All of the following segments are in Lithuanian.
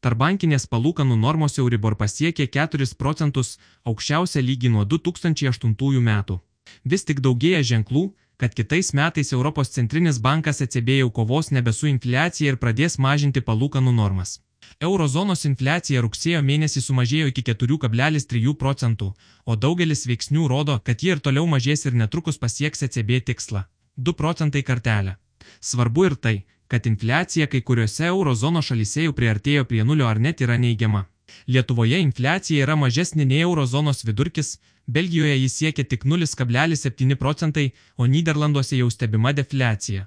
Tarbankinės palūkanų normos Euribor pasiekė 4 procentus, aukščiausią lygį nuo 2008 metų. Vis tik daugėja ženklų, kad kitais metais Europos centrinis bankas jau kovos nebe su infliacija ir pradės mažinti palūkanų normas. Eurozonos infliacija rugsėjo mėnesį sumažėjo iki 4,3 procentų, o daugelis veiksnių rodo, kad ji ir toliau mažės ir netrukus pasieks ECB tikslą - 2 procentai kartelę. Svarbu ir tai, kad infliacija kai kuriuose eurozono šalyse jau priartėjo prie nulio ar net yra neigiama. Lietuvoje infliacija yra mažesnė nei eurozonos vidurkis, Belgijoje jis siekia tik 0,7 procentai, o Niderlanduose jau stebima defliacija.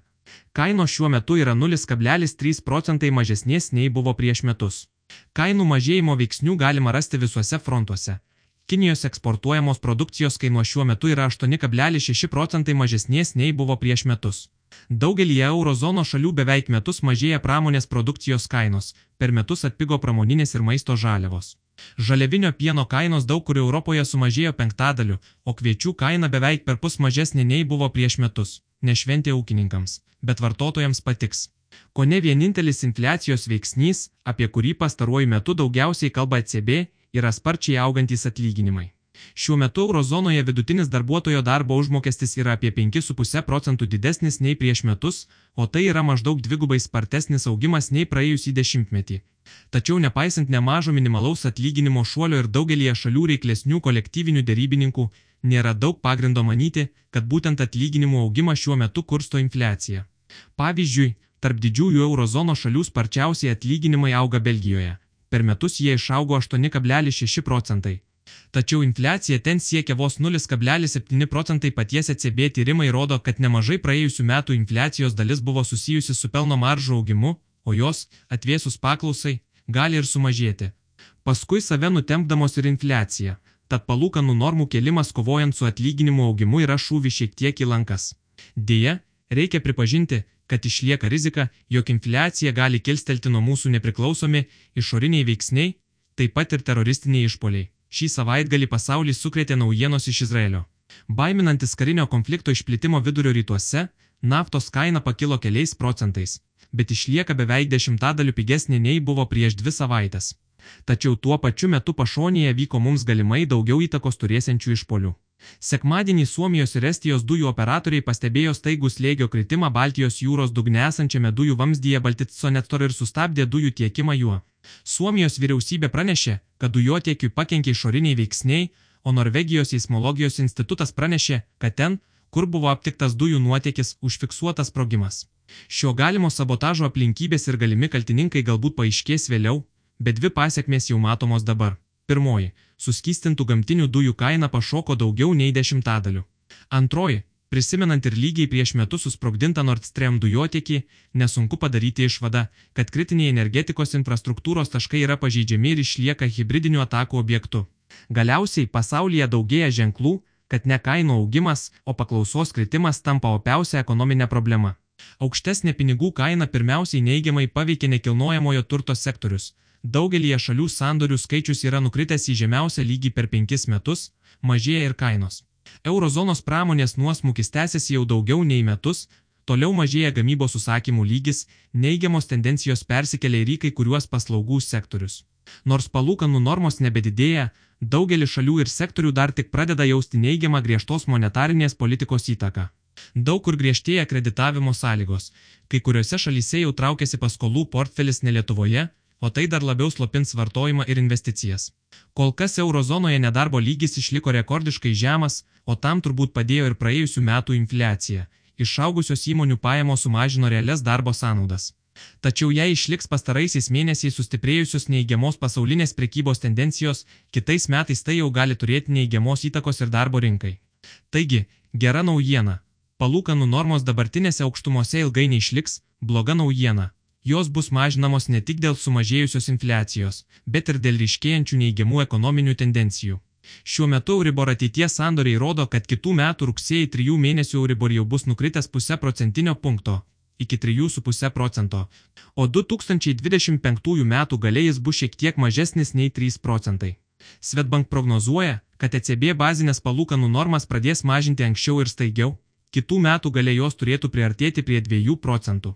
Kainos šiuo metu yra 0,3 procentai mažesnės nei buvo prieš metus. Kainų mažėjimo veiksnių galima rasti visuose frontuose. Kinijos eksportuojamos produkcijos kainuo šiuo metu yra 8,6 procentai mažesnės nei buvo prieš metus. Daugelį eurozono šalių beveik metus mažėja pramonės produkcijos kainos, per metus atpigo pramoninės ir maisto žaliavos. Žaliavinio pieno kainos daug kur Europoje sumažėjo penktadaliu, o kviečių kaina beveik per pus mažesnė nei buvo prieš metus. Nešventė ūkininkams, bet vartotojams patiks. Ko ne vienintelis infliacijos veiksnys, apie kurį pastaruoju metu daugiausiai kalba ECB, yra sparčiai augantis atlyginimai. Šiuo metu eurozonoje vidutinis darbuotojo darbo užmokestis yra apie 5,5 procentų didesnis nei prieš metus, o tai yra maždaug dvigubai spartesnis augimas nei praėjusį dešimtmetį. Tačiau nepaisant nemažo minimalaus atlyginimo šuolio ir daugelie šalių reiklesnių kolektyvinių dėrybininkų, nėra daug pagrindo manyti, kad būtent atlyginimų augimas šiuo metu kursto infliaciją. Pavyzdžiui, tarp didžiųjų eurozono šalių sparčiausiai atlyginimai auga Belgijoje. Per metus jie išaugo 8,6 procentai. Tačiau infliacija ten siekia vos 0,7 procentai paties ECB tyrimai rodo, kad nemažai praėjusių metų infliacijos dalis buvo susijusi su pelno maržų augimu, o jos, atvėsus paklausai, gali ir sumažėti. Paskui save nutempdamos ir infliacija, tad palūkanų normų kelimas kovojant su atlyginimų augimu yra šūvi šiek tiek į lankas. Deja, reikia pripažinti, kad išlieka rizika, jog infliacija gali kilstelti nuo mūsų nepriklausomi išoriniai veiksniai, taip pat ir teroristiniai išpoliai. Šį savaitgalį pasaulį sukrėtė naujienos iš Izraelio. Baiminantis karinio konflikto išplitimo vidurio rytuose, naftos kaina pakilo keliais procentais, bet išlieka beveik dešimtadaliu pigesnė nei buvo prieš dvi savaitės. Tačiau tuo pačiu metu pašonėje vyko mums galimai daugiau įtakos turėsiančių išpolių. Sekmadienį Suomijos ir Estijos dujų operatoriai pastebėjo staigų slėgio kritimą Baltijos jūros dugne esančiame dujų vamzdyje Baltitsonettor ir sustabdė dujų tiekimą juo. Suomijos vyriausybė pranešė, kad dujotiekiui pakenkė išoriniai veiksniai, o Norvegijos seismologijos institutas pranešė, kad ten, kur buvo aptiktas dujų nuotėkis, užfiksuotas sprogimas. Šio galimo sabotažo aplinkybės ir galimi kaltininkai galbūt paaiškės vėliau, bet dvi pasiekmės jau matomos dabar. Pirmoji - suskystintų gamtinių dujų kaina pašoko daugiau nei dešimtadaliu. Antroji - prisimenant ir lygiai prieš metus susprogdintą Nord Stream dujotiekį, nesunku padaryti išvadą, kad kritiniai energetikos infrastruktūros taškai yra pažeidžiami ir išlieka hybridinių atakų objektu. Galiausiai pasaulyje daugėja ženklų, kad ne kainų augimas, o paklausos kritimas tampa opiausia ekonominė problema. Aukštesnė pinigų kaina pirmiausiai neigiamai paveikia nekilnojamojo turto sektorius, Daugelie šalių sandorių skaičius yra nukritęs į žemiausią lygį per penkis metus, mažėja ir kainos. Eurozonos pramonės nuosmukis tęsiasi jau daugiau nei metus, toliau mažėja gamybos užsakymų lygis, neigiamos tendencijos persikelia ir į kai kuriuos paslaugų sektorius. Nors palūkanų normos nebedidėja, daugelis šalių ir sektorių dar tik pradeda jausti neigiamą griežtos monetarinės politikos įtaką. Daug kur griežtėja kreditavimo sąlygos, kai kuriuose šalyse jau traukiasi paskolų portfelis ne Lietuvoje, o tai dar labiau slopins vartojimą ir investicijas. Kol kas eurozonoje nedarbo lygis išliko rekordiškai žemas, o tam turbūt padėjo ir praėjusių metų infliacija. Išaugusios įmonių pajamos sumažino realias darbo sąnaudas. Tačiau jei išliks pastaraisiais mėnesiais sustiprėjusios neįgiamos pasaulinės prekybos tendencijos, kitais metais tai jau gali turėti neįgiamos įtakos ir darbo rinkai. Taigi, gera naujiena. Palūkanų normos dabartinėse aukštumose ilgai neišliks, bloga naujiena jos bus mažinamos ne tik dėl sumažėjusios infliacijos, bet ir dėl ryškėjančių neigiamų ekonominių tendencijų. Šiuo metu Euribor ateities sandoriai rodo, kad kitų metų rugsėjai 3 mėnesių Euribor jau bus nukritęs pusę procentinio punkto iki 3,5 procento, o 2025 metų galiais bus šiek tiek mažesnis nei 3 procentai. Svetbank prognozuoja, kad ECB bazinės palūkanų normas pradės mažinti anksčiau ir staigiau, kitų metų galiai jos turėtų priartėti prie 2 procentų.